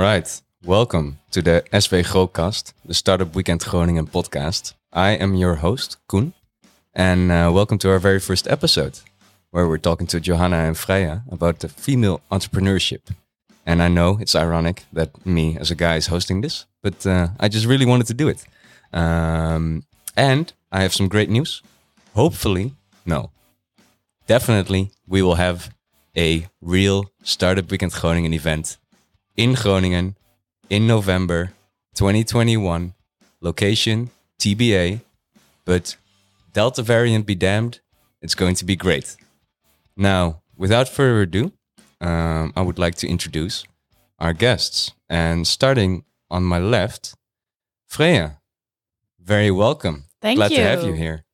All right. Welcome to the SV Grootcast, the Startup Weekend Groningen podcast. I am your host, Koen, and uh, welcome to our very first episode, where we're talking to Johanna and Freya about the female entrepreneurship. And I know it's ironic that me, as a guy, is hosting this, but uh, I just really wanted to do it. Um, and I have some great news. Hopefully, no, definitely, we will have a real Startup Weekend Groningen event in Groningen in November 2021. Location TBA, but Delta variant be damned, it's going to be great. Now, without further ado, um, I would like to introduce our guests. And starting on my left, Freya, very welcome. Thank glad you. to have you here.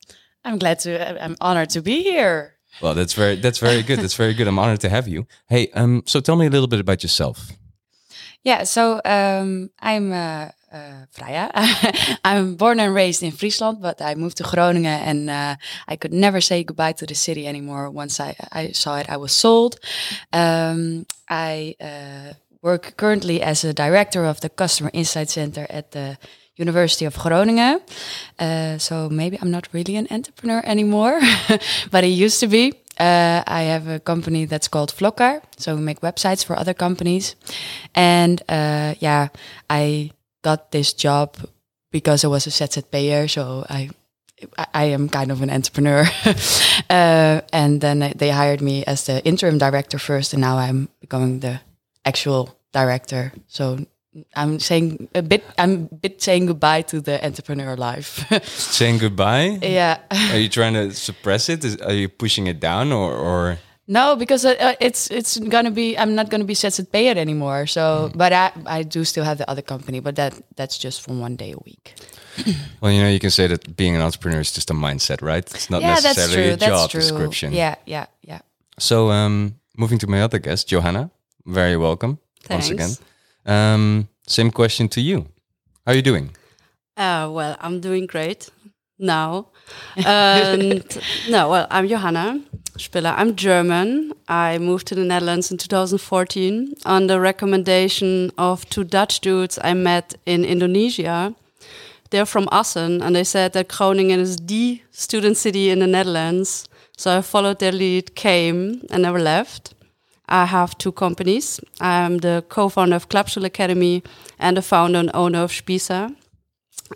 I'm glad to. I'm honored to be here. Well, that's very that's very good. That's very good. I'm honored to have you. Hey, um, so tell me a little bit about yourself. Yeah, so um, I'm uh, uh, Freya. I'm born and raised in Friesland, but I moved to Groningen, and uh, I could never say goodbye to the city anymore. Once I, I saw it, I was sold. Um, I uh, work currently as a director of the Customer Insight Center at the University of Groningen. Uh, so maybe I'm not really an entrepreneur anymore, but I used to be. Uh, I have a company that's called Vlokkar, so we make websites for other companies. And uh, yeah, I got this job because I was a ZZP'er, so I I am kind of an entrepreneur. uh, and then they hired me as the interim director first, and now I'm becoming the actual director. So I'm saying a bit. I'm a bit saying goodbye to the entrepreneur life. Saying goodbye. yeah. Are you trying to suppress it? Is, are you pushing it down, or, or No, because uh, uh, it's it's gonna be. I'm not gonna be ZZP'er anymore. So, but I I do still have the other company, but that that's just from one day a week. well, you know, you can say that being an entrepreneur is just a mindset, right? It's not yeah, that's necessarily true. a That's job true. description. Yeah, yeah, yeah. So, um, moving to my other guest, Johanna, very welcome once again. Um, same question to you. How are you doing? Uh, well, I'm doing great now. And no, well, I'm Johanna Spiller. I'm German. I moved to the Netherlands in 2014 on the recommendation of two Dutch dudes I met in Indonesia. They're from Assen, and they said that Groningen is the student city in the Netherlands. So I followed their lead, came, and never left. I have two companies. I'm the co-founder of Klapstoel Academy and the founder and owner of Spisa.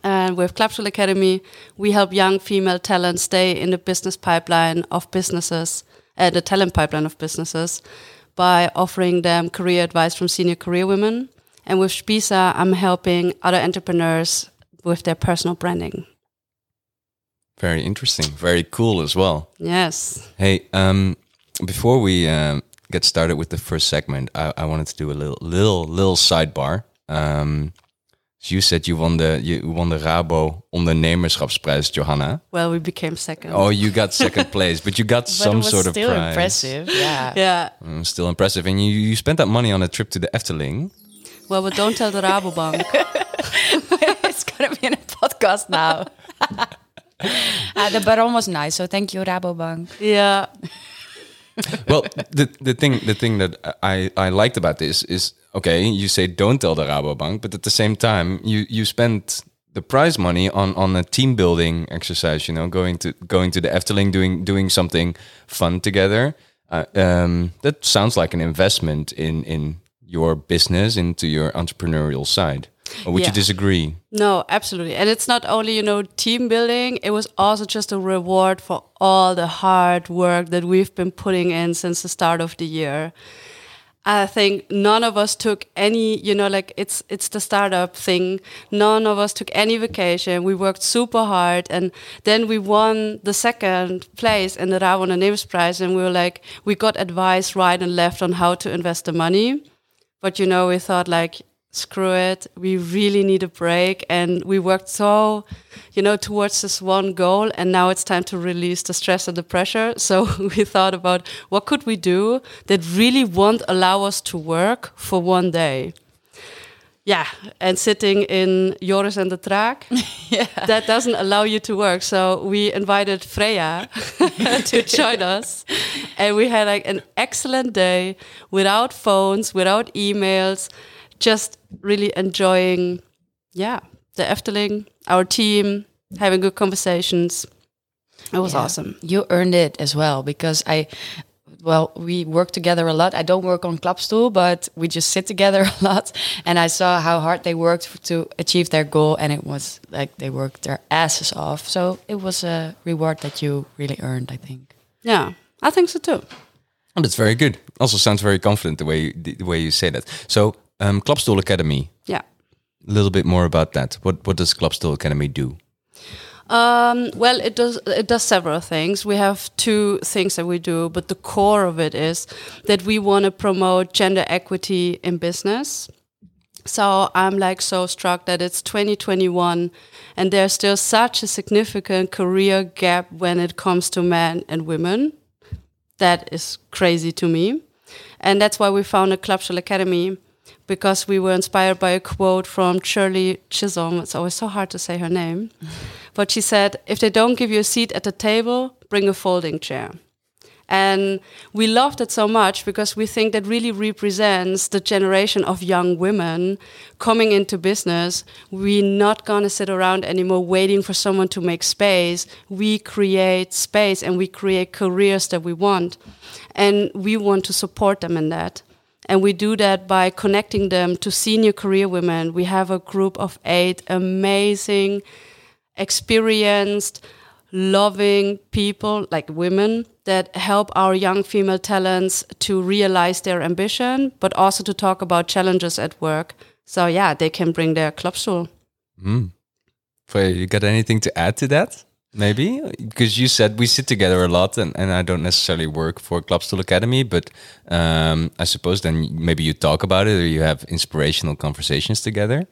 And with Klapstoel Academy, we help young female talent stay in the business pipeline of businesses, uh, the talent pipeline of businesses, by offering them career advice from senior career women. And with Spisa, I'm helping other entrepreneurs with their personal branding. Very interesting. Very cool as well. Yes. Hey, um, before we um, get started with the first segment, I, I wanted to do a little, little, little sidebar. Um, so you said you won the you won the Rabo ondernemerschapsprijs, Johanna. Well, we became second. Oh, you got second place, but you got But some sort of still impressive. Yeah. Yeah. Mm, still impressive, and you you spent that money on a trip to the Efteling. Well, but don't tell the Rabobank. it's gonna be in a podcast now. uh, the baron was nice, so thank you, Rabobank. yeah. Well, the the thing the thing that I I liked about this is okay. You say don't tell the Rabobank, but at the same time, you you spent the prize money on on a team building exercise. You know, going to going to the Efteling, doing doing something fun together. Uh, um, that sounds like an investment in in your business into your entrepreneurial side. Or would you disagree? No, absolutely. And it's not only, you know, team building, it was also just a reward for all the hard work that we've been putting in since the start of the year. I think none of us took any, you know, like it's it's the startup thing. None of us took any vacation. We worked super hard and then we won the second place in the Rabo Prize and we were like we got advice right and left on how to invest the money. But you know, we thought like screw it we really need a break. And we worked so you know towards this one goal and now it's time to release the stress and the pressure. So we thought about what could we do that really won't allow us to work for one day. Yeah and sitting in Joris en de Draak that doesn't allow you to work. So we invited Freya to join us and we had like an excellent day without phones without emails just really enjoying, yeah, the Efteling, our team, having good conversations. It was Yeah. awesome. You earned it as well because I, well, we work together a lot. I don't work on Klapstoel, but we just sit together a lot. And I saw how hard they worked to achieve their goal, and it was like they worked their asses off. So it was a reward that you really earned, I think. Yeah, I think so too. Oh, that's very good. Also sounds very confident the way you, the, the way you say that. So, um, Klapstoel Academy. Yeah. A little bit more about that. What what does Klapstoel Academy do? Um, well, it does it does several things. We have two things that we do, but the core of it is that we want to promote gender equity in business. So I'm like so struck that it's 2021 and there's still such a significant career gap when it comes to men and women. That is crazy to me. And that's why we founded Klapstoel Academy because we were inspired by a quote from Shirley Chisholm. It's always so hard to say her name. But she said, if they don't give you a seat at the table, bring a folding chair. And we loved it so much because we think that really represents the generation of young women coming into business. We're not going to sit around anymore waiting for someone to make space. We create space and we create careers that we want. And we want to support them in that. And we do that by connecting them to senior career women. We have a group of eight amazing, experienced, loving people, like women, that help our young female talents to realize their ambition, but also to talk about challenges at work. So, yeah, they can bring their Klapstoel. Hmm. Freya, you got anything to add to that? Maybe because you said we sit together a lot, and, and I don't necessarily work for Klapstoel Academy, but um, I suppose then maybe you talk about it or you have inspirational conversations together.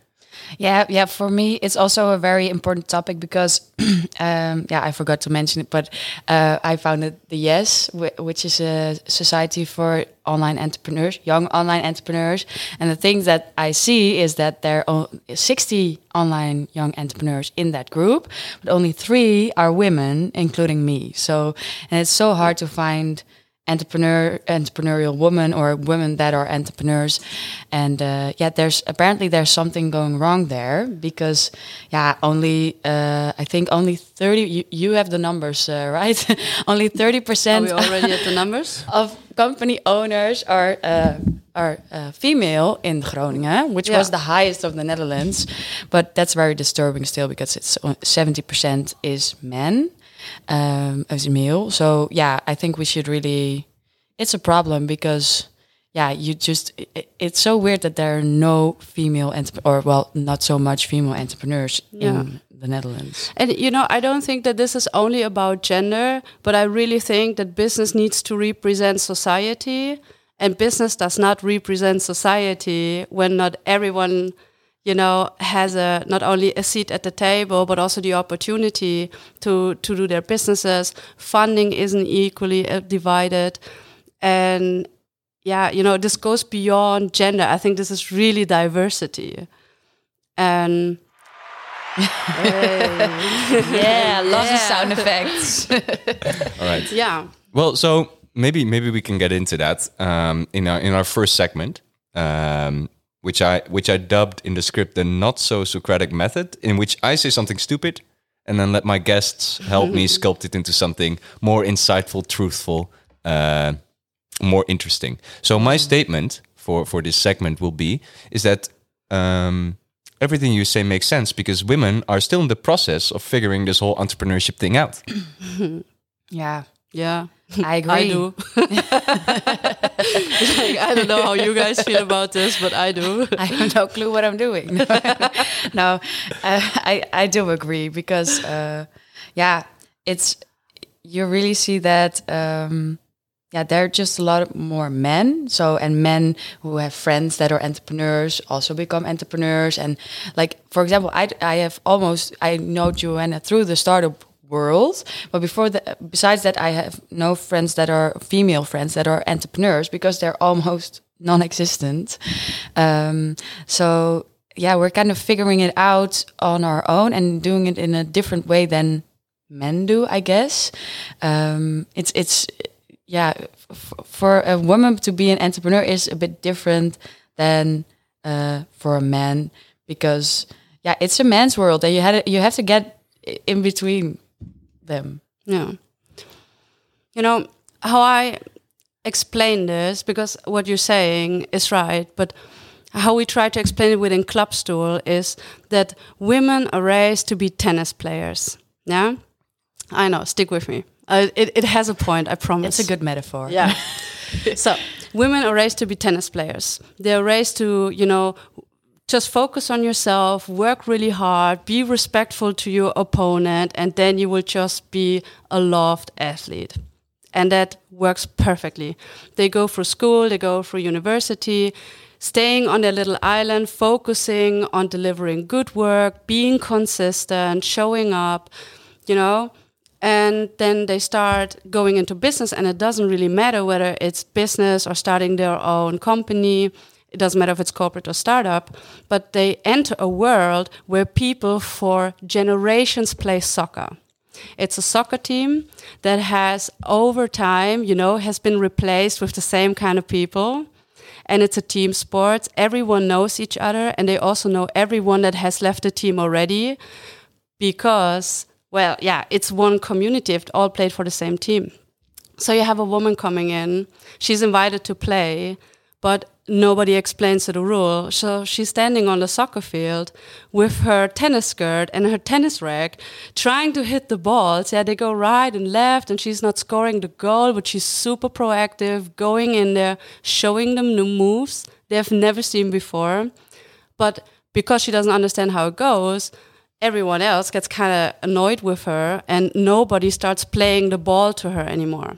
Yeah, yeah. For me, it's also a very important topic because, um, yeah, I forgot to mention it, but uh, I founded the Yes, which is a society for online entrepreneurs, young online entrepreneurs. And the thing that I see is that there are 60 online young entrepreneurs in that group, but only three are women, including me. So, and it's so hard to find entrepreneur entrepreneurial women or women that are entrepreneurs and uh, yeah there's apparently there's something going wrong there because yeah only uh, i think only 30 you, you have the numbers uh, right only 30 Are percent we already at the numbers? of company owners are uh, are uh, female in Groningen, which Yeah. was the highest of the Netherlands. But that's very disturbing still because it's seventy percent is men, um, as male. So yeah, I think we should really. It's a problem because yeah, you just it, it's so weird that there are no female or well, not so much female entrepreneurs Yeah. in the Netherlands. And you know, I don't think that this is only about gender, but I really think that business needs to represent society, and business does not represent society when not everyone, you know, has a not only a seat at the table but also the opportunity to to do their businesses. Funding isn't equally uh, divided, and yeah, you know, this goes beyond gender. I think this is really diversity, and. Yeah, lots of sound effects. All right. Yeah. Well, so maybe maybe we can get into that um, in our in our first segment, um, which I which I dubbed in the script the not so Socratic method, in which I say something stupid and then let my guests help me sculpt it into something more insightful, truthful, uh, more interesting. So my statement for for this segment will be is that. Um, Everything you say makes sense because women are still in the process of figuring this whole entrepreneurship thing out. yeah, Yeah. I agree. I do. like, I don't know how you guys feel about this, but I do. I have no clue what I'm doing. no, uh, I I do agree because uh, yeah, it's you really see that um, yeah there are just a lot more men. So and men who have friends that are entrepreneurs also become entrepreneurs. And like for example, I I have almost I know Johanna through the startup world. But before that besides that i have no friends that are female friends that are entrepreneurs because they're almost non-existent. Um, so yeah we're kind of figuring it out on our own and doing it in a different way than men do i guess. Um, it's it's yeah for a woman to be an entrepreneur is a bit different than uh, for a man because yeah, it's a man's world, and you had you have to get in between them. Yeah. You know, how I explain this, because what you're saying is right, but how we try to explain it within Klapstoel is that women are raised to be tennis players. Yeah? I know, stick with me. Uh, it, it has a point, I promise. It's a good metaphor. Yeah. so women are raised to be tennis players. They're raised to, you know, just focus on yourself, work really hard, be respectful to your opponent, and then you will just be a loved athlete. And that works perfectly. They go through school, they go through university, staying on their little island, focusing on delivering good work, being consistent, showing up, you know, and then they start going into business and it doesn't really matter whether it's business or starting their own company it doesn't matter if it's corporate or startup but they enter a world where people for generations play soccer it's a soccer team that has over time you know has been replaced with the same kind of people and it's a team sport everyone knows each other and they also know everyone that has left the team already because well, yeah, it's one community. If all played for the same team. So you have a woman coming in. She's invited to play, but nobody explains the rule. So she's standing on the soccer field with her tennis skirt and her tennis rack, trying to hit the balls. Yeah, they go right and left, and she's not scoring the goal, but she's super proactive, going in there, showing them new moves they have never seen before. But because she doesn't understand how it goes, everyone else gets kind of annoyed with her and nobody starts playing the ball to her anymore.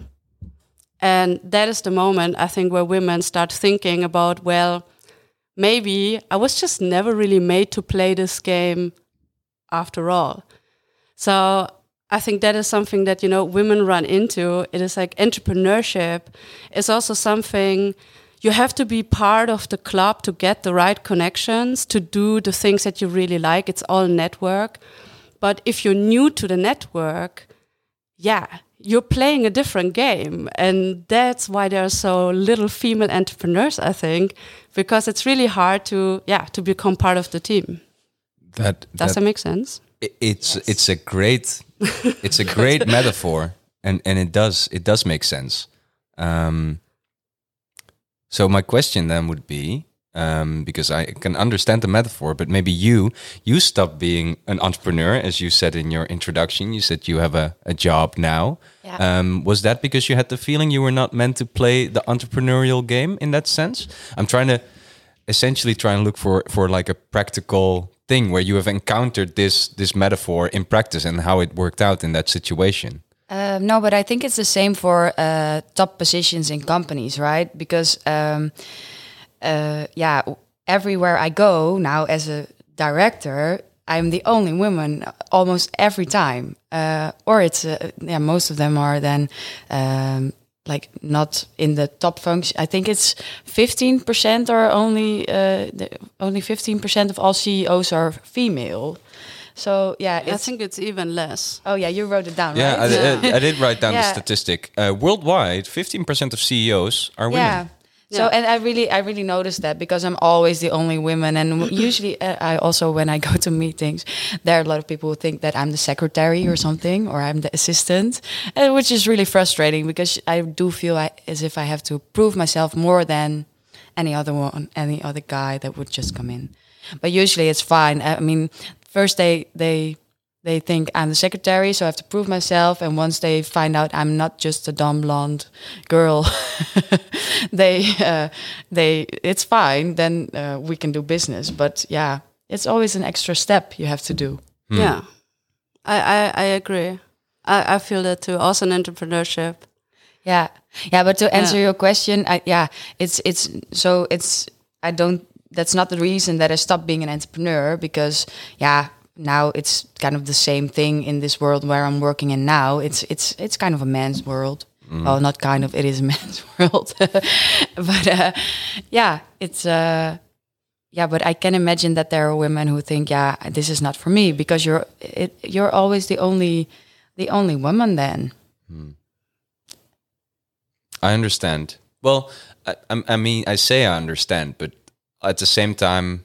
And that is the moment I think where women start thinking about, well, maybe I was just never really made to play this game after all. So I think that is something that, you know, women run into. It is like entrepreneurship is also something you have to be part of the club to get the right connections to do the things that you really like. It's all network. But if you're new to the network, yeah, you're playing a different game. And that's why there are so little female entrepreneurs, I think, because it's really hard to, yeah, to become part of the team. That, Does that that make sense? i- it's it's a great it's a great metaphor and and it does it does make sense um so my question then would be um because i can understand the metaphor but maybe you you stopped being an entrepreneur as you said in your introduction you said you have a, a job now Yeah. um was that because you had the feeling you were not meant to play the entrepreneurial game in that sense i'm trying to essentially try and look for for like a practical thing where you have encountered this this metaphor in practice and how it worked out in that situation. Um, no, but I think it's the same for uh, top positions in companies, right? Because, um, uh, yeah, everywhere I go now as a director, I'm the only woman almost every time. Uh, or it's, uh, yeah, most of them are then um, like not in the top function. I think it's 15% or only, uh, the, only 15% of all CEOs are female. So yeah, I it's, think it's even less. oh yeah, you wrote it down, Yeah, right? I, I, I did write down the statistic. Uh, worldwide, fifteen percent of CEOs are women. Yeah. So and I really I really noticed that because I'm always the only woman. And usually uh, I also when I go to meetings there are a lot of people who think that I'm the secretary or something or I'm the assistant uh, which is really frustrating because I do feel I, as if I have to prove myself more than any other one any other guy that would just come in. But usually it's fine. I mean first they they they think I'm the secretary, so I have to prove myself. And once they find out I'm not just a dumb blonde girl, they uh, they it's fine. Then uh, we can do business. But yeah, it's always an extra step you have to do. Yeah, I, I, I agree. I, I feel that too. Also in entrepreneurship. Yeah, yeah. But to answer Yeah. your question, I, yeah, it's it's so it's I don't. That's not the reason that I stopped being an entrepreneur because yeah. Now it's kind of the same thing in this world where I'm working in now. It's it's it's kind of a man's world. Well, not kind of. It is a man's world, but uh, yeah, it's uh, yeah. But I can imagine that there are women who think, yeah, this is not for me because you're it, you're always the only the only woman then. I understand. Well, I, I I mean, I say I understand, but at the same time,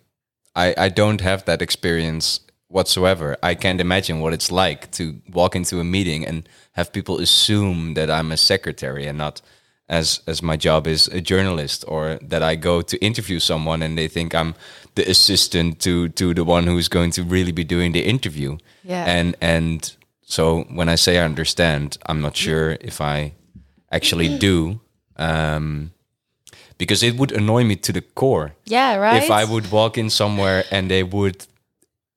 I I don't have that experience whatsoever. I can't imagine what it's like to walk into a meeting and have people assume that I'm a secretary and not as as my job is a journalist or that I go to interview someone and they think I'm the assistant to to the one who's going to really be doing the interview. Yeah. And and so when I say I understand, I'm not sure if I actually do. Um because it would annoy me to the core Yeah, right. if I would walk in somewhere and they would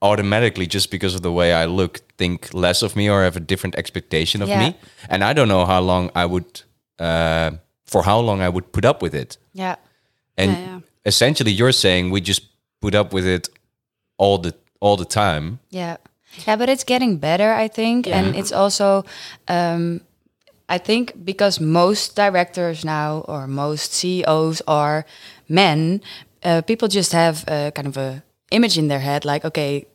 automatically just because of the way I look think less of me or have a different expectation of Yeah. me and I don't know how long I would uh, for how long I would put up with it yeah. and Yeah, yeah. essentially you're saying we just put up with it all the all the time Yeah. Yeah, but it's getting better, I think. And it's also, um, I think, because most directors now or most CEOs are men, uh, people just have a kind of a image in their head like, okay,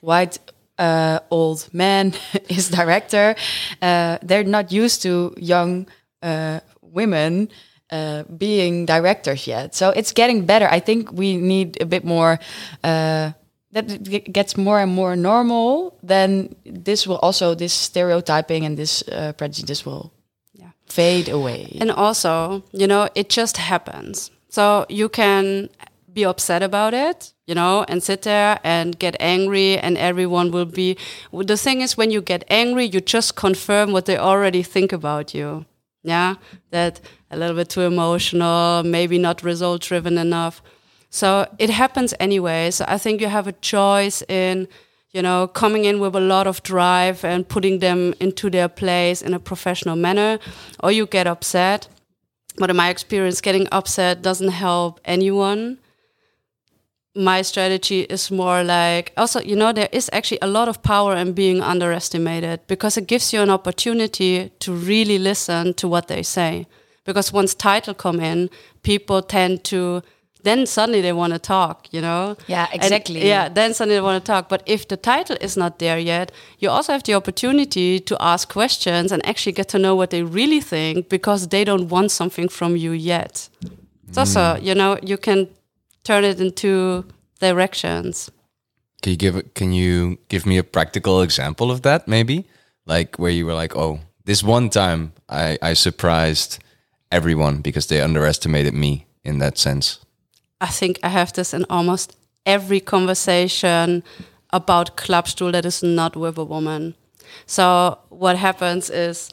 white uh, old man is director. Uh, they're not used to young uh, women uh, being directors yet. So it's getting better. I think we need a bit more. Uh, that it gets more and more normal, then this will also this stereotyping and this uh, prejudice will Yeah. fade away. And also, you know, it just happens. So you can be upset about it, you know, and sit there and get angry, and everyone will be. The thing is, when you get angry, you just confirm what they already think about you. Yeah, that a little bit too emotional, maybe not result driven enough. So it happens anyway. So I think you have a choice in, you know, coming in with a lot of drive and putting them into their place in a professional manner, or you get upset. But in my experience, getting upset doesn't help anyone. My strategy is more like also, you know, there is actually a lot of power in being underestimated because it gives you an opportunity to really listen to what they say. Because once title come in, people tend to then suddenly they want to talk, you know? Yeah, And, exactly. yeah, then suddenly they want to talk. But if the title is not there yet, you also have the opportunity to ask questions and actually get to know what they really think because they don't want something from you yet. It's also, mm. you know, you can turn it into directions. can you give can you give me a practical example of that maybe like where you were like oh this one time I I surprised everyone because they underestimated me in that sense I think I have this in almost every conversation about Klapstoel that is not with a woman. So what happens is,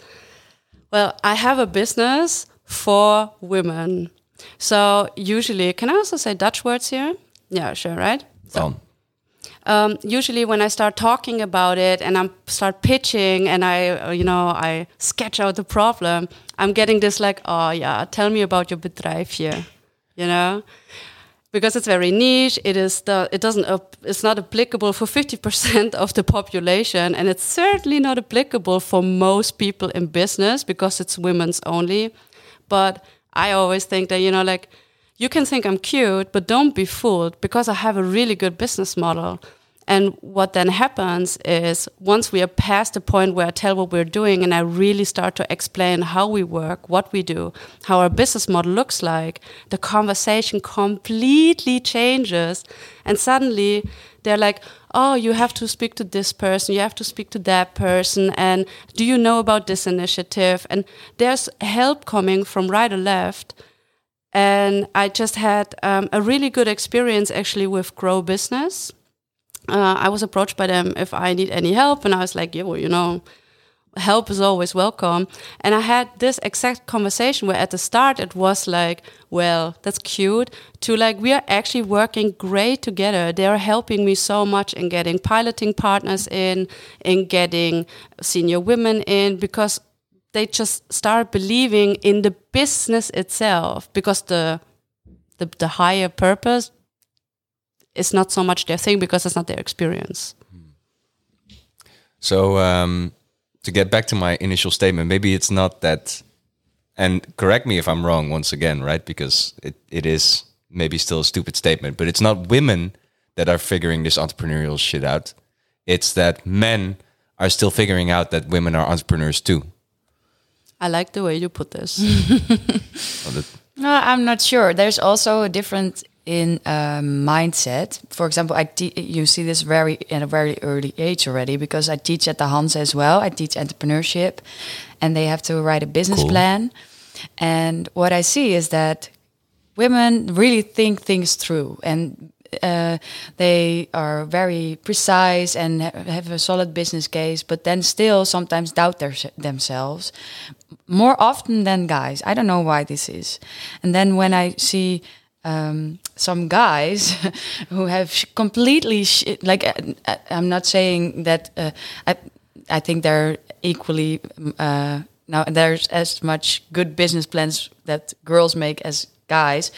well, I have a business for women. So usually, can I also say Dutch words here? Yeah, sure, right? well um, usually when I start talking about it and I start pitching and I, uh, you know, I sketch out the problem, I'm getting this like, oh yeah, tell me about your bedrijf here, you know, because it's very niche. It is the, it doesn't, it's not applicable for 50% of the population, and it's certainly not applicable for most people in business because it's women's only. But I always think that you know, like you can think I'm cute, but don't be fooled because I have a really good business model. And what then happens is once we are past the point where I tell what we're doing and I really start to explain how we work, what we do, how our business model looks like, the conversation completely changes. And suddenly they're like, oh, you have to speak to this person, you have to speak to that person, and do you know about this initiative? And there's help coming from right or left. And I just had um, a really good experience actually with Grow Business. Uh, I was approached by them if I need any help, and I was like, yeah, well, you know, help is always welcome. And I had this exact conversation where at the start it was like, well, that's cute, to like, we are actually working great together. They are helping me so much in getting piloting partners in, in getting senior women in, because they just start believing in the business itself, because the the, the higher purpose is not so much their thing because it's not their experience. So um, to get back to my initial statement, maybe it's not that. And correct me if I'm wrong once again, right? Because it, it is maybe still a stupid statement, but it's not women that are figuring this entrepreneurial shit out. It's that men are still figuring out that women are entrepreneurs too. I like the way you put this. Well, No, I'm not sure. There's also a different in uh, mindset. For example, I te- you see this very in a very early age already because I teach at the Hanze as well. I teach entrepreneurship, and they have to write a business Cool. plan. And what I see is that women really think things through and uh, they are very precise and ha- have a solid business case, but then still sometimes doubt their, themselves more often than guys. I don't know why this is. And then when I see um, some guys who have sh- completely sh- like uh, uh, I'm not saying that uh, I I think they're equally uh, now there's as much good business plans that girls make as guys,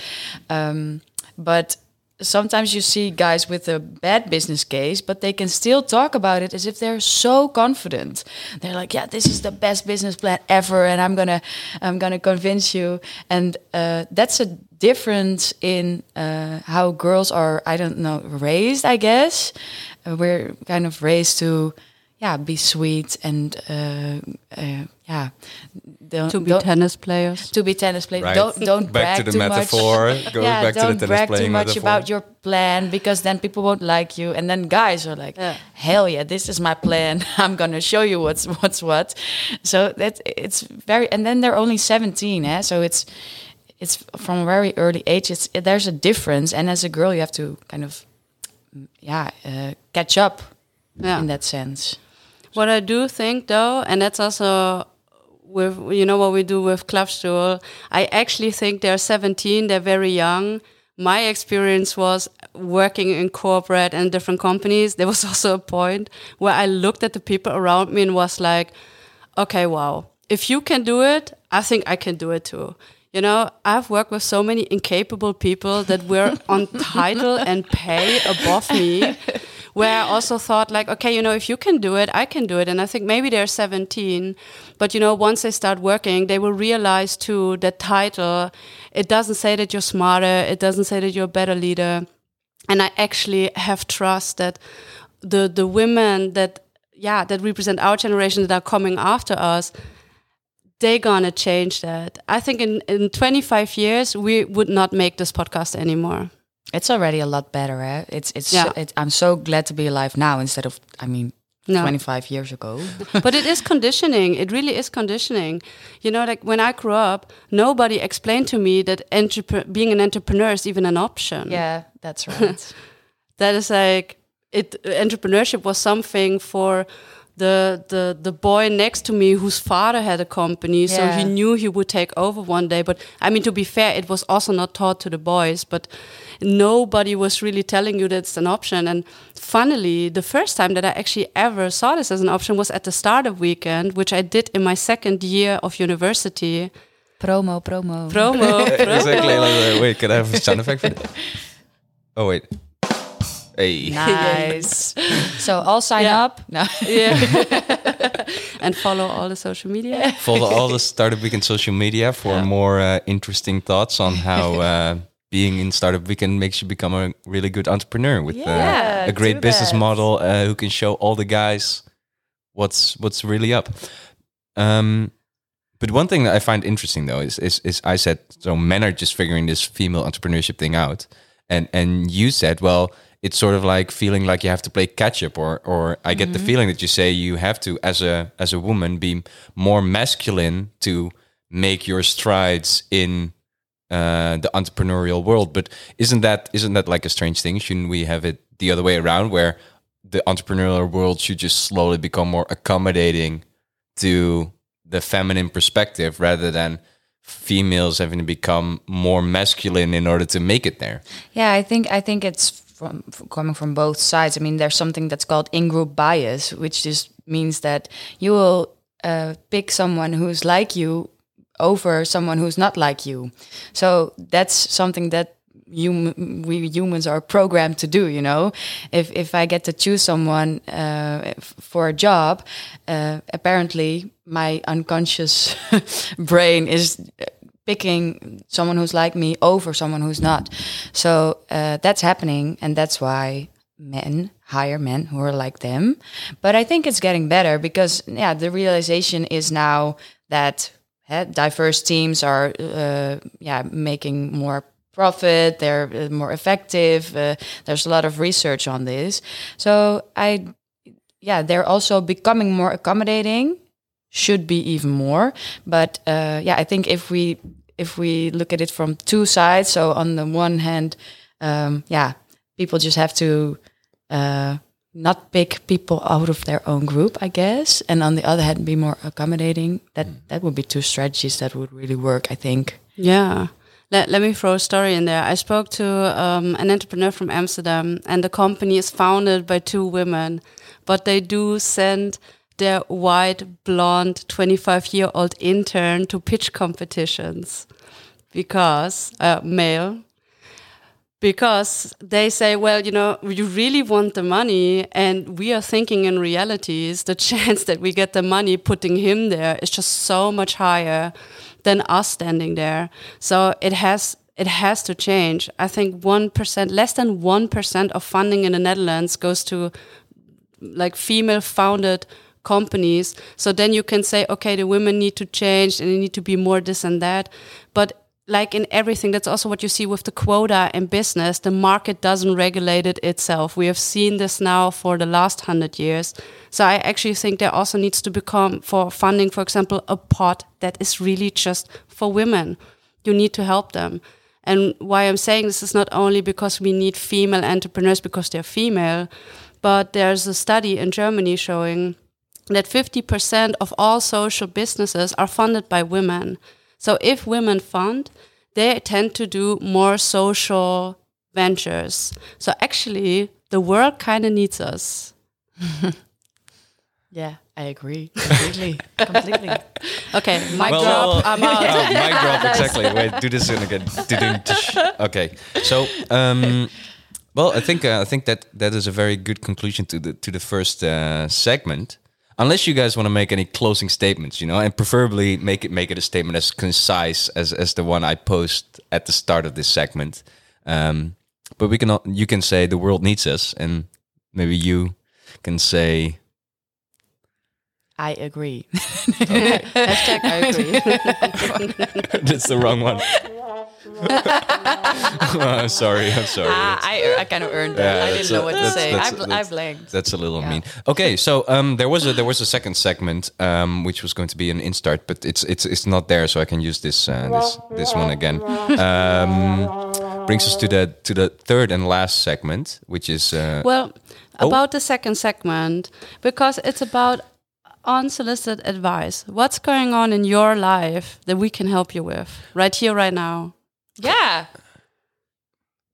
um, but sometimes you see guys with a bad business case, but they can still talk about it as if they're so confident. They're like, "Yeah, this is the best business plan ever, and I'm gonna, I'm gonna convince you." And uh, that's a difference in uh, how girls are. I don't know, raised. I guess uh, we're kind of raised to, yeah, be sweet and uh, uh, yeah, don't, to be don't- tennis players. to be tennis players. Right. Don't don't Back brag to the too metaphor. Much. Yeah, back to the don't tennis brag too much metaphor. about your plan because then people won't like you. And then guys are like, Yeah. "Hell yeah, this is my plan. I'm gonna show you what's what's what." So that it's very. And then they're only 17, eh? So it's it's from a very early age. It's there's a difference, and as a girl, you have to kind of yeah uh, catch up Yeah. in that sense. What I do think though, and that's also with you know what we do with Klapstoel, I actually think they're 17, they're very young. My experience was working in corporate and different companies. There was also a point where I looked at the people around me and was like, okay, wow, if you can do it, I think I can do it too. You know, I've worked with so many incapable people that were on title and pay above me, where I also thought, like, okay, you know, if you can do it, I can do it. And I think maybe they're 17, but, you know, once they start working, they will realize too that title, it doesn't say that you're smarter, it doesn't say that you're a better leader. And I actually have trust that the, the women that, yeah, that represent our generation that are coming after us, they're gonna change that. I think in, in 25 years we would not make this podcast anymore. It's already a lot better. Eh? It's it's. Yeah. It, I'm so glad to be alive now instead of. I mean, No. 25 years ago. but it is conditioning. It really is conditioning. You know, like when I grew up, nobody explained to me that being an entrepreneur is even an option. yeah, that's right. that is like it. Entrepreneurship was something for the the the boy next to me whose father had a company, so he knew he would take over one day. But I mean, to be fair, it was also not taught to the boys. But nobody was really telling you that it's an option. And funnily, the first time that I actually ever saw this as an option was at the startup weekend, which I did in my second year of university. promo, promo. Promo, promo. exactly. Like, wait, can I have a sound effect for that? Oh wait. Hey. Nice. so I'll sign Yeah. up. No. yeah. and follow all the social media. Follow all the Startup Weekend social media for more uh, interesting thoughts on how uh, being in Startup Weekend makes you become a really good entrepreneur with uh, a great business that. model uh, who can show all the guys what's what's really up. Um, but one thing that I find interesting though is, is is I said so men are just figuring this female entrepreneurship thing out, and and you said well it's sort of like feeling like you have to play catch up, or or I get the feeling that you say you have to as a as a woman be more masculine to make your strides in uh, the entrepreneurial world. But isn't that isn't that like a strange thing? Shouldn't we have it the other way around, where the entrepreneurial world should just slowly become more accommodating to the feminine perspective rather than females having to become more masculine in order to make it there? Yeah, I think I think it's from f- coming from both sides. I mean, there's something that's called in-group bias, which just means that you will uh, pick someone who's like you over someone who's not like you. So that's something that hum- we humans are programmed to do. You know, if if I get to choose someone uh, for a job, uh, apparently my unconscious brain is picking someone who's like me over someone who's not. So uh, that's happening, and that's why men hire men who are like them. But I think it's getting better because yeah, the realization is now that eh, diverse teams are uh, yeah making more profit. They're uh, more effective. Uh, there's a lot of research on this. So I, yeah, they're also becoming more accommodating. Should be even more. But uh, yeah, I think if we if we look at it from two sides, so on the one hand, um, yeah, people just have to uh, not pick people out of their own group, I guess, and on the other hand, be more accommodating. That that would be two strategies that would really work, I think. Yeah. Let, let me throw a story in there. I spoke to um, an entrepreneur from Amsterdam, and the company is founded by two women, but they do send their white, blonde, 25 year old intern to pitch competitions because, uh, male, because they say, well, you know, you really want the money, and we are thinking in realities, the chance that we get the money putting him there is just so much higher than us standing there. So it has it has to change. I think one percent, less than one percent of funding in the Netherlands goes to like female founded companies. So then you can say, okay, the women need to change and they need to be more this and that. But like in everything, that's also what you see with the quota in business. The market doesn't regulate it itself. We have seen this now for the last hundred years. So I actually think there also needs to become for funding, for example, a pot that is really just for women. You need to help them. And why I'm saying this is not only because we need female entrepreneurs because they're female, but there's a study in Germany showing that 50% of all social businesses are funded by women. So if women fund, they tend to do more social ventures. So actually, the world kind of needs us. Yeah, I agree completely. completely. Okay, mic Well, drop. well, I'm out. Oh, mic drop, exactly. Wait, do this in again. Okay, so um, well, I think uh, I think that that is a very good conclusion to the to the first uh, segment. Unless you guys want to make any closing statements, you know, and preferably make it make it a statement as concise as as the one I post at the start of this segment. Um, but we can you can say the world needs us, and maybe you can say I agree. Hashtag I agree. that's the wrong one. Oh, sorry, I'm sorry. Ah, I, I kind of earned that. Yeah, I didn't know what to say. that's- I, bl- I that's- blanked. That's a little Yeah. mean. Okay, so um, there was a there was a second segment um, which was going to be an instart, but it's it's it's not there, so I can use this uh, this this one again. Um, brings us to the to the third and last segment, which is uh, Well, Oh. about the second segment, because it's about unsolicited advice. What's going on in your life that we can help you with right here, right now? Yeah.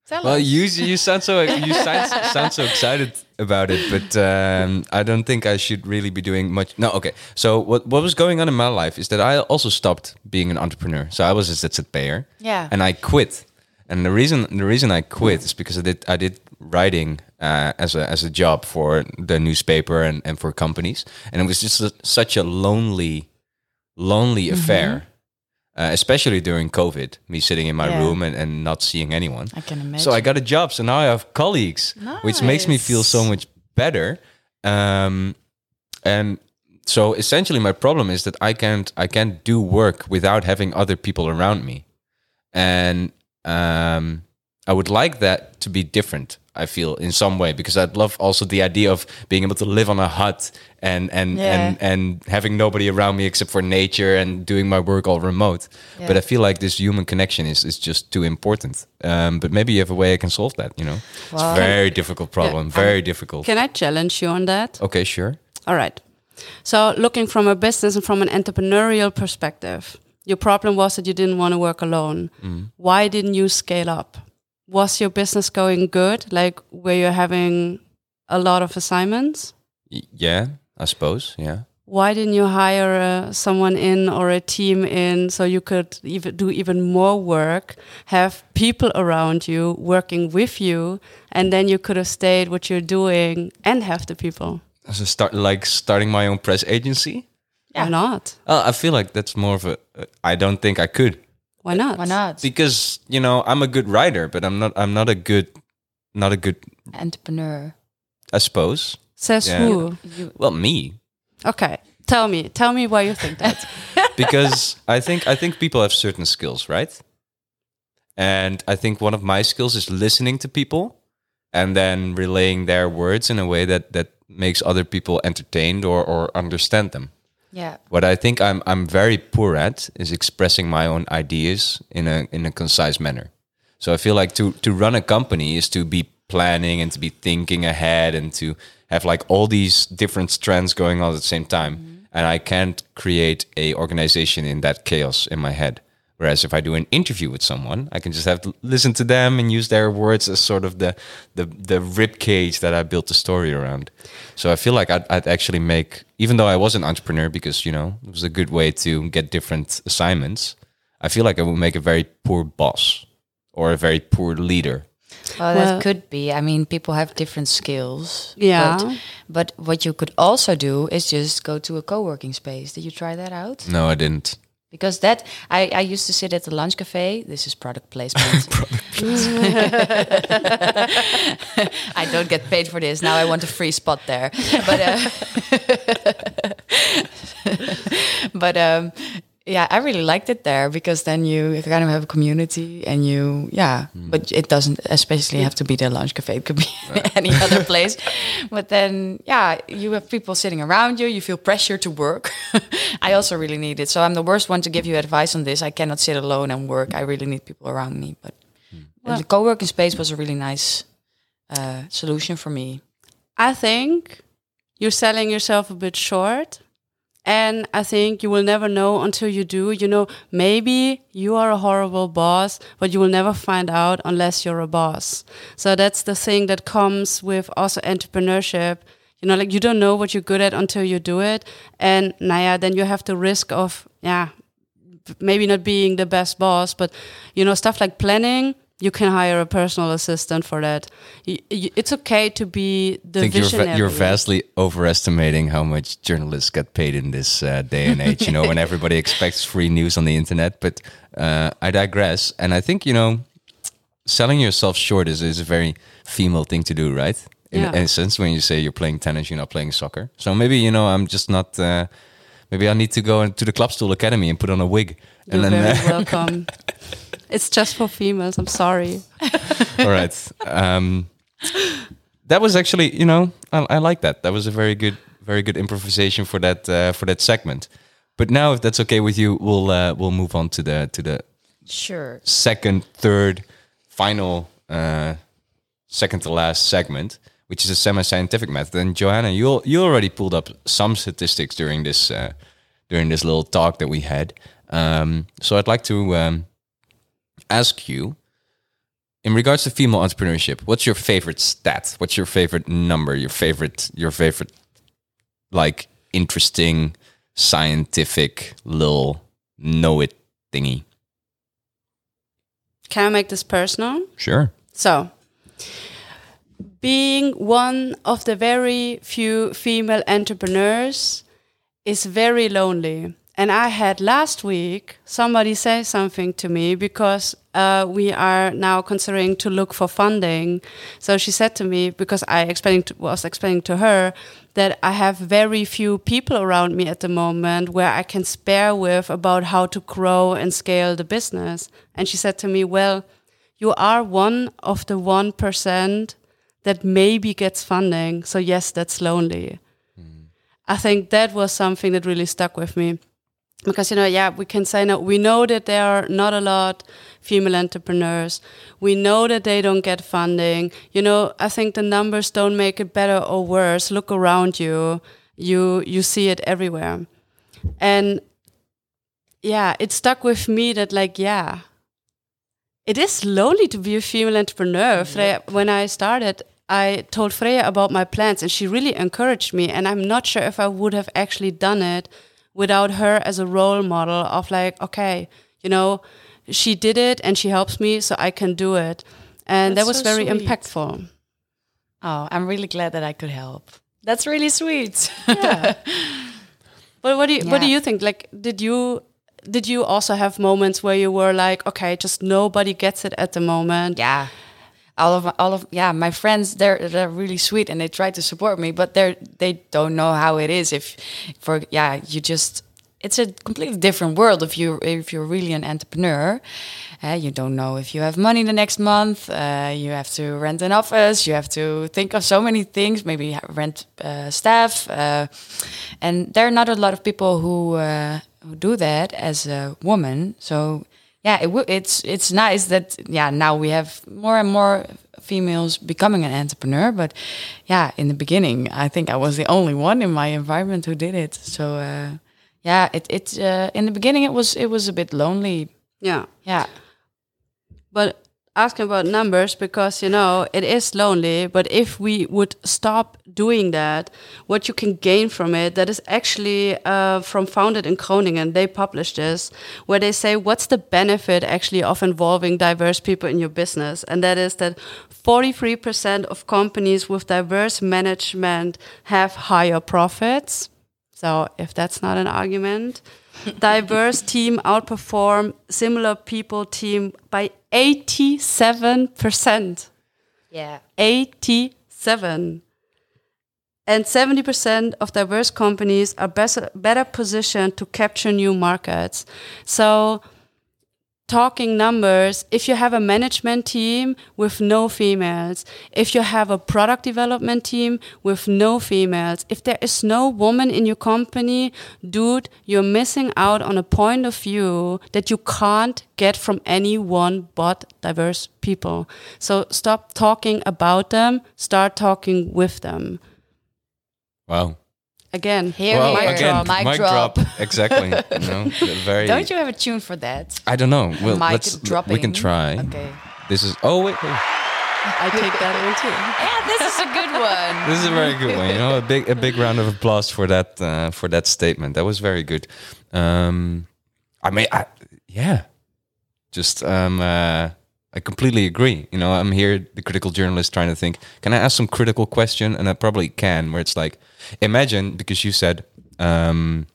Tell well, us. you you sound so you sound, sound so excited about it, but um, I don't think I should really be doing much. No, okay. So what what was going on in my life is that I also stopped being an entrepreneur. So I was a ZZP'er. Yeah. and I quit. And the reason the reason I quit is because I did I did writing uh, as a as a job for the newspaper and, and for companies, and it was just a, such a lonely lonely affair, uh, especially during COVID. Me sitting in my Yeah. room and, and not seeing anyone. I can imagine. So I got a job. So now I have colleagues, which makes me feel so much better. Um, and so essentially, my problem is that I can't I can't do work without having other people around me, and um, I would like that to be different. I feel in some way because I'd love also the idea of being able to live on a hut and and Yeah. and and having nobody around me except for nature and doing my work all remote. But I feel like this human connection is is just too important. Um, but maybe you have a way I can solve that. You know, it's a very difficult problem. very difficult. Can I challenge you on that? okay, sure. All right. So, looking from a business and from an entrepreneurial perspective, your problem was that you didn't want to work alone. Why didn't you scale up? Was your business going good? Like, were you having a lot of assignments? Y- yeah, I suppose. Yeah. Why didn't you hire uh, someone in or a team in so you could even do even more work, have people around you working with you, and then you could have stayed what you're doing and have the people? So start like starting my own press agency. Why not? Uh, I feel like that's more of a. I don't think I could Why not? Why not? because you know I'm a good writer, but I'm not. I'm not a good, not a good. Entrepreneur. I suppose. Says Yeah. who? You, Well, me, Okay, tell me, tell me why you think that. because I think I think people have certain skills, right? And I think one of my skills is listening to people and then relaying their words in a way that that makes other people entertained or or understand them. Yeah. What I think I'm I'm very poor at is expressing my own ideas in a in a concise manner. So I feel like to to run a company is to be planning and to be thinking ahead and to have like all these different strands going on at the same time. Mm-hmm. And I can't create a organization in that chaos in my head. Whereas if I do an interview with someone, I can just have to listen to them and use their words as sort of the the the rib cage that I built the story around. So I feel like I'd, I'd actually make, even though I was an entrepreneur, because you know it was a good way to get different assignments. I feel like I would make a very poor boss or a very poor leader. Oh, well, Well- that could be. I mean, people have different skills. Yeah. But, but what you could also do is just go to a co-working space. Did you try that out? No, I didn't. Because that I, I used to sit at the lunch cafe. This is product placement. I don't get paid for this. Now I want a free spot there. But uh, but um, yeah, I really liked it there because then you kind of have a community and you yeah. But it doesn't especially have to be the lunch cafe. It could be any other place. But then yeah, you have people sitting around you. You feel pressure to work. I also really need it. So I'm the worst one to give you advice on this. I cannot sit alone and work. I really need people around me. But the co-working space was a really nice uh, solution for me. I think you're selling yourself a bit short. And I think you will never know until you do. You know, maybe you are a horrible boss, but you will never find out unless you're a boss. So that's the thing that comes with also entrepreneurship. You know, like you don't know what you're good at until you do it. And Naya, then you have the risk of, yeah, maybe not being the best boss, but you know, stuff like planning, you can hire a personal assistant for that. It's okay to be the I think you're, visionary. you're vastly overestimating how much journalists get paid in this uh, day and age. You know, when everybody expects free news on the internet. But uh, I digress, and I think you know, selling yourself short is, is a very female thing to do, right? In, Yeah. sense, when you say you're playing tennis, you're not playing soccer. So maybe you know, I'm just not. Uh, maybe I need to go into the Klapstoel Academy and put on a wig, You're and then. very uh, welcome. It's just for females. I'm sorry. All right. Um, that was actually, you know, I, I like that. That was a very good, very good improvisation for that uh, for that segment. But now, if that's okay with you, we'll uh, we'll move on to the to the Sure. second, third, final, uh, second to last segment, which is a semi-scientific method. And Johanna, you you already pulled up some statistics during this uh, during this little talk that we had. Um, so I'd like to um, ask you, in regards to female entrepreneurship, what's your favorite stat? What's your favorite number? Your favorite your favorite like interesting scientific little know it thingy? Can I make this personal? Sure. So, being one of the very few female entrepreneurs is very lonely. And I had last week somebody say something to me because uh, we are now considering to look for funding. So she said to me because I explained to, was explaining to her that I have very few people around me at the moment where I can spare with about how to grow and scale the business. And she said to me, "Well, you are one of the one percent that maybe gets funding. So yes, that's lonely." I think that was something that really stuck with me because you know yeah we can say no we know that there are not a lot female entrepreneurs. We know that they don't get funding. You know i think the numbers don't make it better or worse. Look around you. You you see it everywhere. And yeah it stuck with me that like yeah it is lonely to be a female entrepreneur. Mm-hmm. Freya, when i started i told freya about my plans and she really encouraged me and i'm not sure if i would have actually done it without her as a role model of like, okay, you know, she did it and she helps me, so I can do it. And that was so very sweet. impactful. Oh, I'm really glad that I could help. That's really sweet. Yeah. but what do you what do you think? Like, did you did you also have moments where you were like, okay, just nobody gets it at the moment? yeah. All of all of yeah, my friends they're they're really sweet and they try to support me, but they're they don't know how it is if for yeah, you just it's a completely different world if you if you're really an entrepreneur. Uh, you don't know if you have money the next month. Uh, you have to rent an office. You have to think of so many things. Maybe rent uh, staff, and there are not a lot of people who who do that as a woman. So yeah, it w- it's it's nice that yeah now we have more and more females becoming an entrepreneur. But yeah, in the beginning, I think I was the only one in my environment who did it. So uh, yeah, it it uh, in the beginning it was it was a bit lonely. Yeah. Yeah, but asking about numbers because you know it is lonely but if we would stop doing that what you can gain from it that is actually uh, from founded in groningen they published this where they say what's the benefit actually of involving diverse people in your business? And that is that 43% of companies with diverse management have higher profits. So if that's not an argument diverse team outperform similar people team by 87%. yeah, 87. And 70% of diverse companies are better, better positioned to capture new markets. So, talking numbers, if you have a management team with no females, if you have a product development team with no females, if there is no woman in your company, dude, you're missing out on a point of view that you can't get from anyone but diverse people. So stop talking about them, start talking with them. Wow. Again, Here, well, here. again, Mic mic drop. drop. exactly. you know, very. don't you have a tune for that? I don't know. Well, Mic let's. dropping. We can try. Okay. This is. Oh wait, wait. I take that in too. Yeah, this is a good one. This is a very good one. You know, a big a big round of applause for that uh, for that statement. That was very good. Um, I mean, I, yeah, just um, uh, I completely agree. You know, I'm here, the critical journalist, trying to think. Can I ask some critical question? And I probably can. Where it's like, imagine because you said um,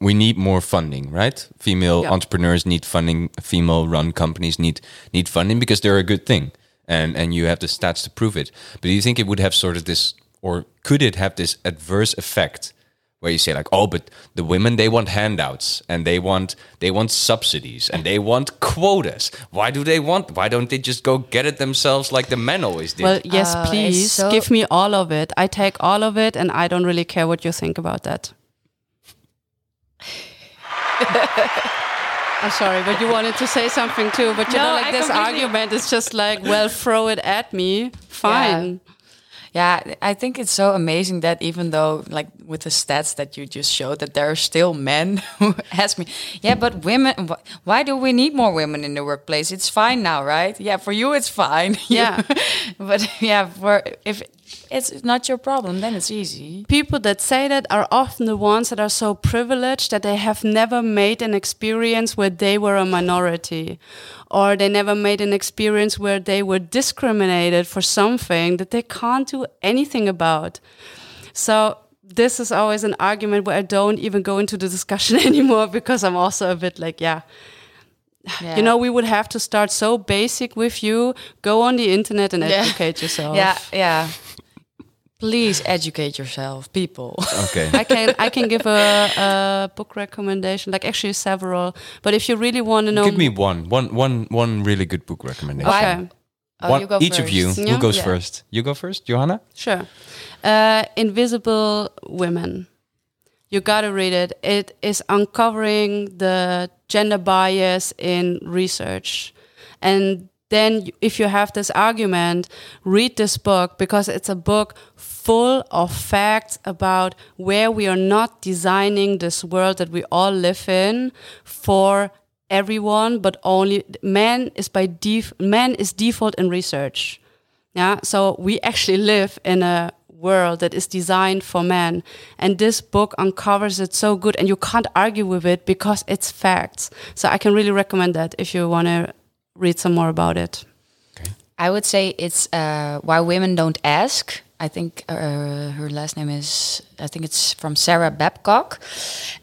we need more funding, right? Female Yeah. entrepreneurs need funding. Female-run companies need need funding because they're a good thing, and and you have the stats to prove it. But do you think it would have sort of this, or could it have this adverse effect? Where you say like, oh, but the women they want handouts and they want they want subsidies and they want quotas. Why do they want? Why don't they just go get it themselves like the men always did? Well, yes, Uh, please so- give me all of it. I take all of it, and I don't really care what you think about that. I'm sorry, but you wanted to say something too. But you No, know, like I this argument is just like, well, throw it at me. Fine. Yeah, I think it's so amazing that even though, like with the stats that you just showed, that there are still men who ask me, yeah, but women, wh- why do we need more women in the workplace? It's fine now, right? Yeah, for you it's fine. Yeah. but yeah, for if it's not your problem, then it's easy. People that say that are often the ones that are so privileged that they have never made an experience where they were a minority, or they never made an experience where they were discriminated for something that they can't do anything about. So this is always an argument where I don't even go into the discussion anymore because I'm also a bit like, yeah, Yeah. you know, we would have to start so basic with you. Go on the internet and Yeah. educate yourself. Yeah, yeah. Please educate yourself, people. okay. I can I can give a, a book recommendation, like actually several. But if you really want to know, Give me one, one, one, one really good book recommendation. okay, Oh, One- you go each of you. first. Who goes Yeah. first? You go first, Johanna. sure. Uh, Invisible Women. You gotta read it. It is uncovering the gender bias in research, and then if you have this argument, read this book because it's a book full of facts about where we are not designing this world that we all live in for everyone, but only man is by def- man is default in research. Yeah, so we actually live in a world that is designed for men, and this book uncovers it so good, and you can't argue with it because it's facts. So I can really recommend that if you want to read some more about it. I would say it's uh, why women don't ask. I think uh, her last name is I think it's from Sarah Babcock,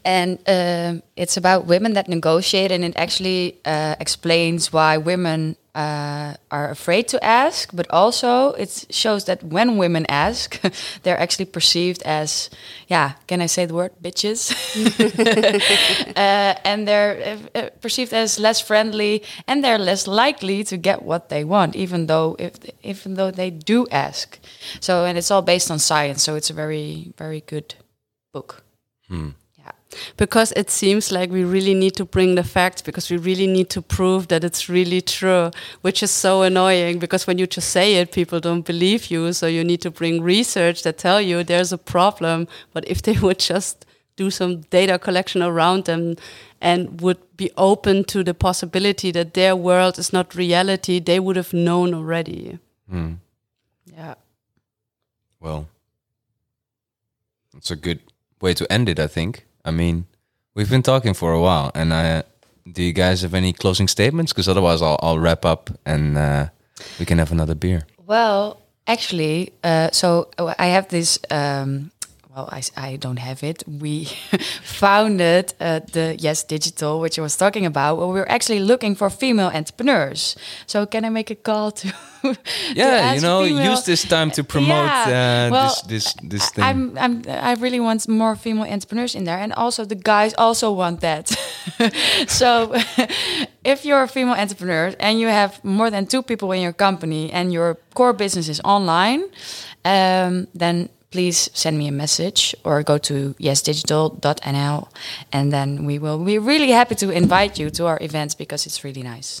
and um it's about women that negotiate, and it actually uh, explains why women uh, are afraid to ask, but also it shows that when women ask, they're actually perceived as, yeah, can I say the word bitches? uh, and they're uh, uh, perceived as less friendly, and they're less likely to get what they want, even though if even though they do ask. So, and it's all based on science, so it's a very very good book. Hmm. Because it seems like we really need to bring the facts because we really need to prove that it's really true, which is so annoying because when you just say it, people don't believe you. So you need to bring research that tell you there's a problem. But if they would just do some data collection around them and would be open to the possibility that their world is not reality, they would have known already. Hmm. Yeah. Well, it's a good way to end it, I think. I mean, we've been talking for a while, and uh, do you guys have any closing statements? Because otherwise, I'll, I'll wrap up and uh, we can have another beer. Well, actually, uh, so uh, I have this. Um, well, I, I don't have it. We founded uh, the Yes Digital, which I was talking about. Well, we we're actually looking for female entrepreneurs. So can I make a call to? to Yeah, you know, female- use this time to promote Yeah, uh, well, this this this thing. I'm, I'm, I really want more female entrepreneurs in there, and also the guys also want that. so, if you're a female entrepreneur and you have more than two people in your company and your core business is online, um, then please send me a message or go to yesdigital.nl, and then we will be really happy to invite you to our events because it's really nice.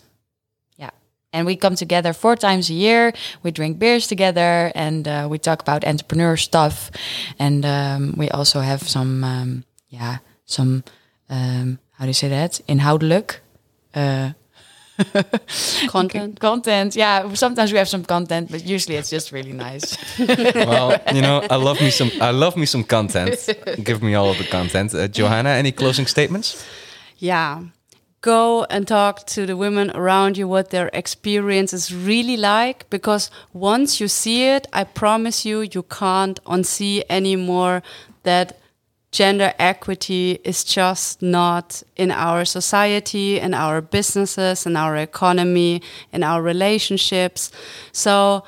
Yeah. And we come together four times a year. We drink beers together and uh, we talk about entrepreneur stuff. And um, we also have some, um, yeah, some, um, how do you say that? Inhoudelijk. Uh, Content. content. Yeah, sometimes we have some content, but usually it's just really nice. well, you know, I love me some. I love me some content. Give me all of the content. Uh, Johanna, any closing statements? Yeah. Go and talk to the women around you what their experience is really like because once you see it, I promise you, you can't unsee anymore that gender equity is just not in our society, in our businesses, in our economy, in our relationships. So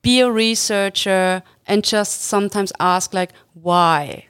be a researcher and just sometimes ask like, why?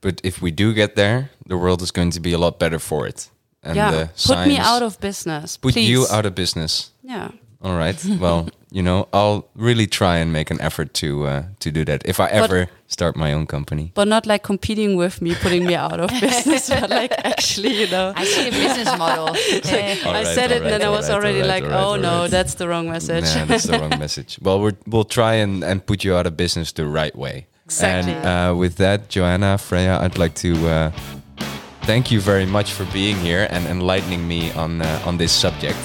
But if we do get there, the world is going to be a lot better for it. And yeah, put me out of business. put please. you out of business. Yeah. All right. Well, you know, I'll really try and make an effort to uh, to do that if I ever start my own company. But not like competing with me, putting me out of business, but like actually, you know. I see the business model. Eh, All I right, said it all and then right, I was right, already all right, like, all right, oh all no, that's the wrong message. Nah, that's the wrong message. Well, we're, we'll try and, and put you out of business the right way. Exactly. And uh, with that, Johanna, Freya, I'd like to uh, thank you very much for being here and enlightening me on uh, on this subject.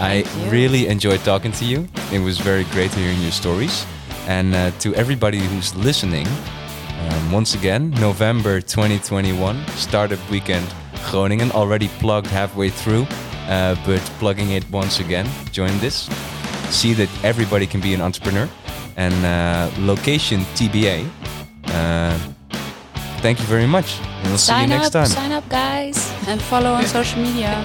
I really enjoyed talking to you. It was very great hearing your stories. And uh, to everybody who's listening, um, once again, November 2021, Startup Weekend Groningen, already plugged halfway through, uh, but plugging it once again, join this. See that everybody can be an entrepreneur. And uh, location TBA. Uh, thank you very much. And we'll see you sign next up, time. sign up, guys. and follow on social media.